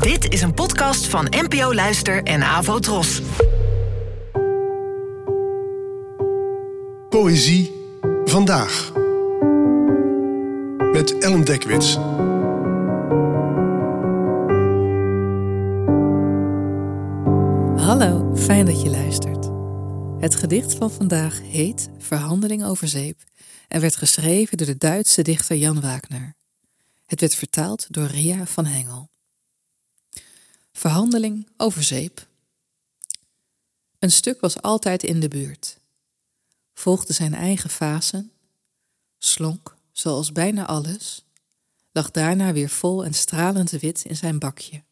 Dit is een podcast van NPO Luister en Avo Tros. Poëzie vandaag. Met Ellen Dekwits. Hallo, fijn dat je luistert. Het gedicht van vandaag heet Verhandeling over zeep en werd geschreven door de Duitse dichter Jan Wagner. Het werd vertaald door Ria van Hengel. Verhandeling over zeep. Een stuk was altijd in de buurt. Volgde zijn eigen fasen, slonk, zoals bijna alles, lag daarna weer vol en stralend wit in zijn bakje.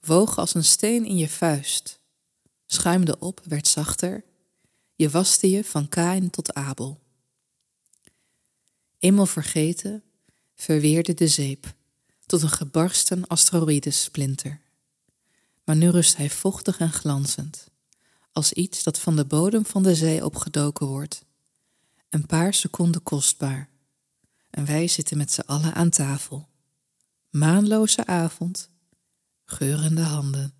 Woog als een steen in je vuist, schuimde op, werd zachter, je waste je van Kain tot Abel. Eenmaal vergeten, verweerde de zeep tot een gebarsten asteroïdesplinter. Maar nu rust hij vochtig en glanzend, als iets dat van de bodem van de zee opgedoken wordt. Een paar seconden kostbaar. En wij zitten met z'n allen aan tafel. Maanloze avond, geurende handen.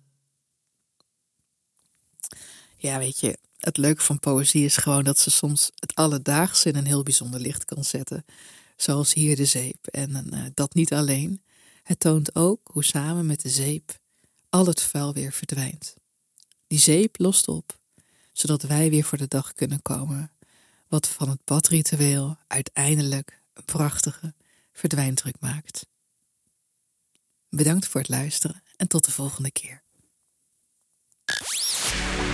Ja, weet je, het leuke van poëzie is gewoon dat ze soms het alledaagse in een heel bijzonder licht kan zetten. Zoals hier de zeep. En uh, dat niet alleen. Het toont ook hoe samen met de zeep al het vuil weer verdwijnt. Die zeep lost op, zodat wij weer voor de dag kunnen komen. Wat van het badritueel uiteindelijk een prachtige verdwijndruk maakt. Bedankt voor het luisteren en tot de volgende keer.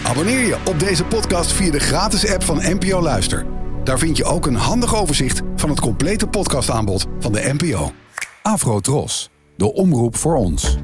Abonneer je op deze podcast via de gratis app van NPO Luister. Daar vind je ook een handig overzicht van het complete podcastaanbod van de NPO. Afro Tros, de omroep voor ons.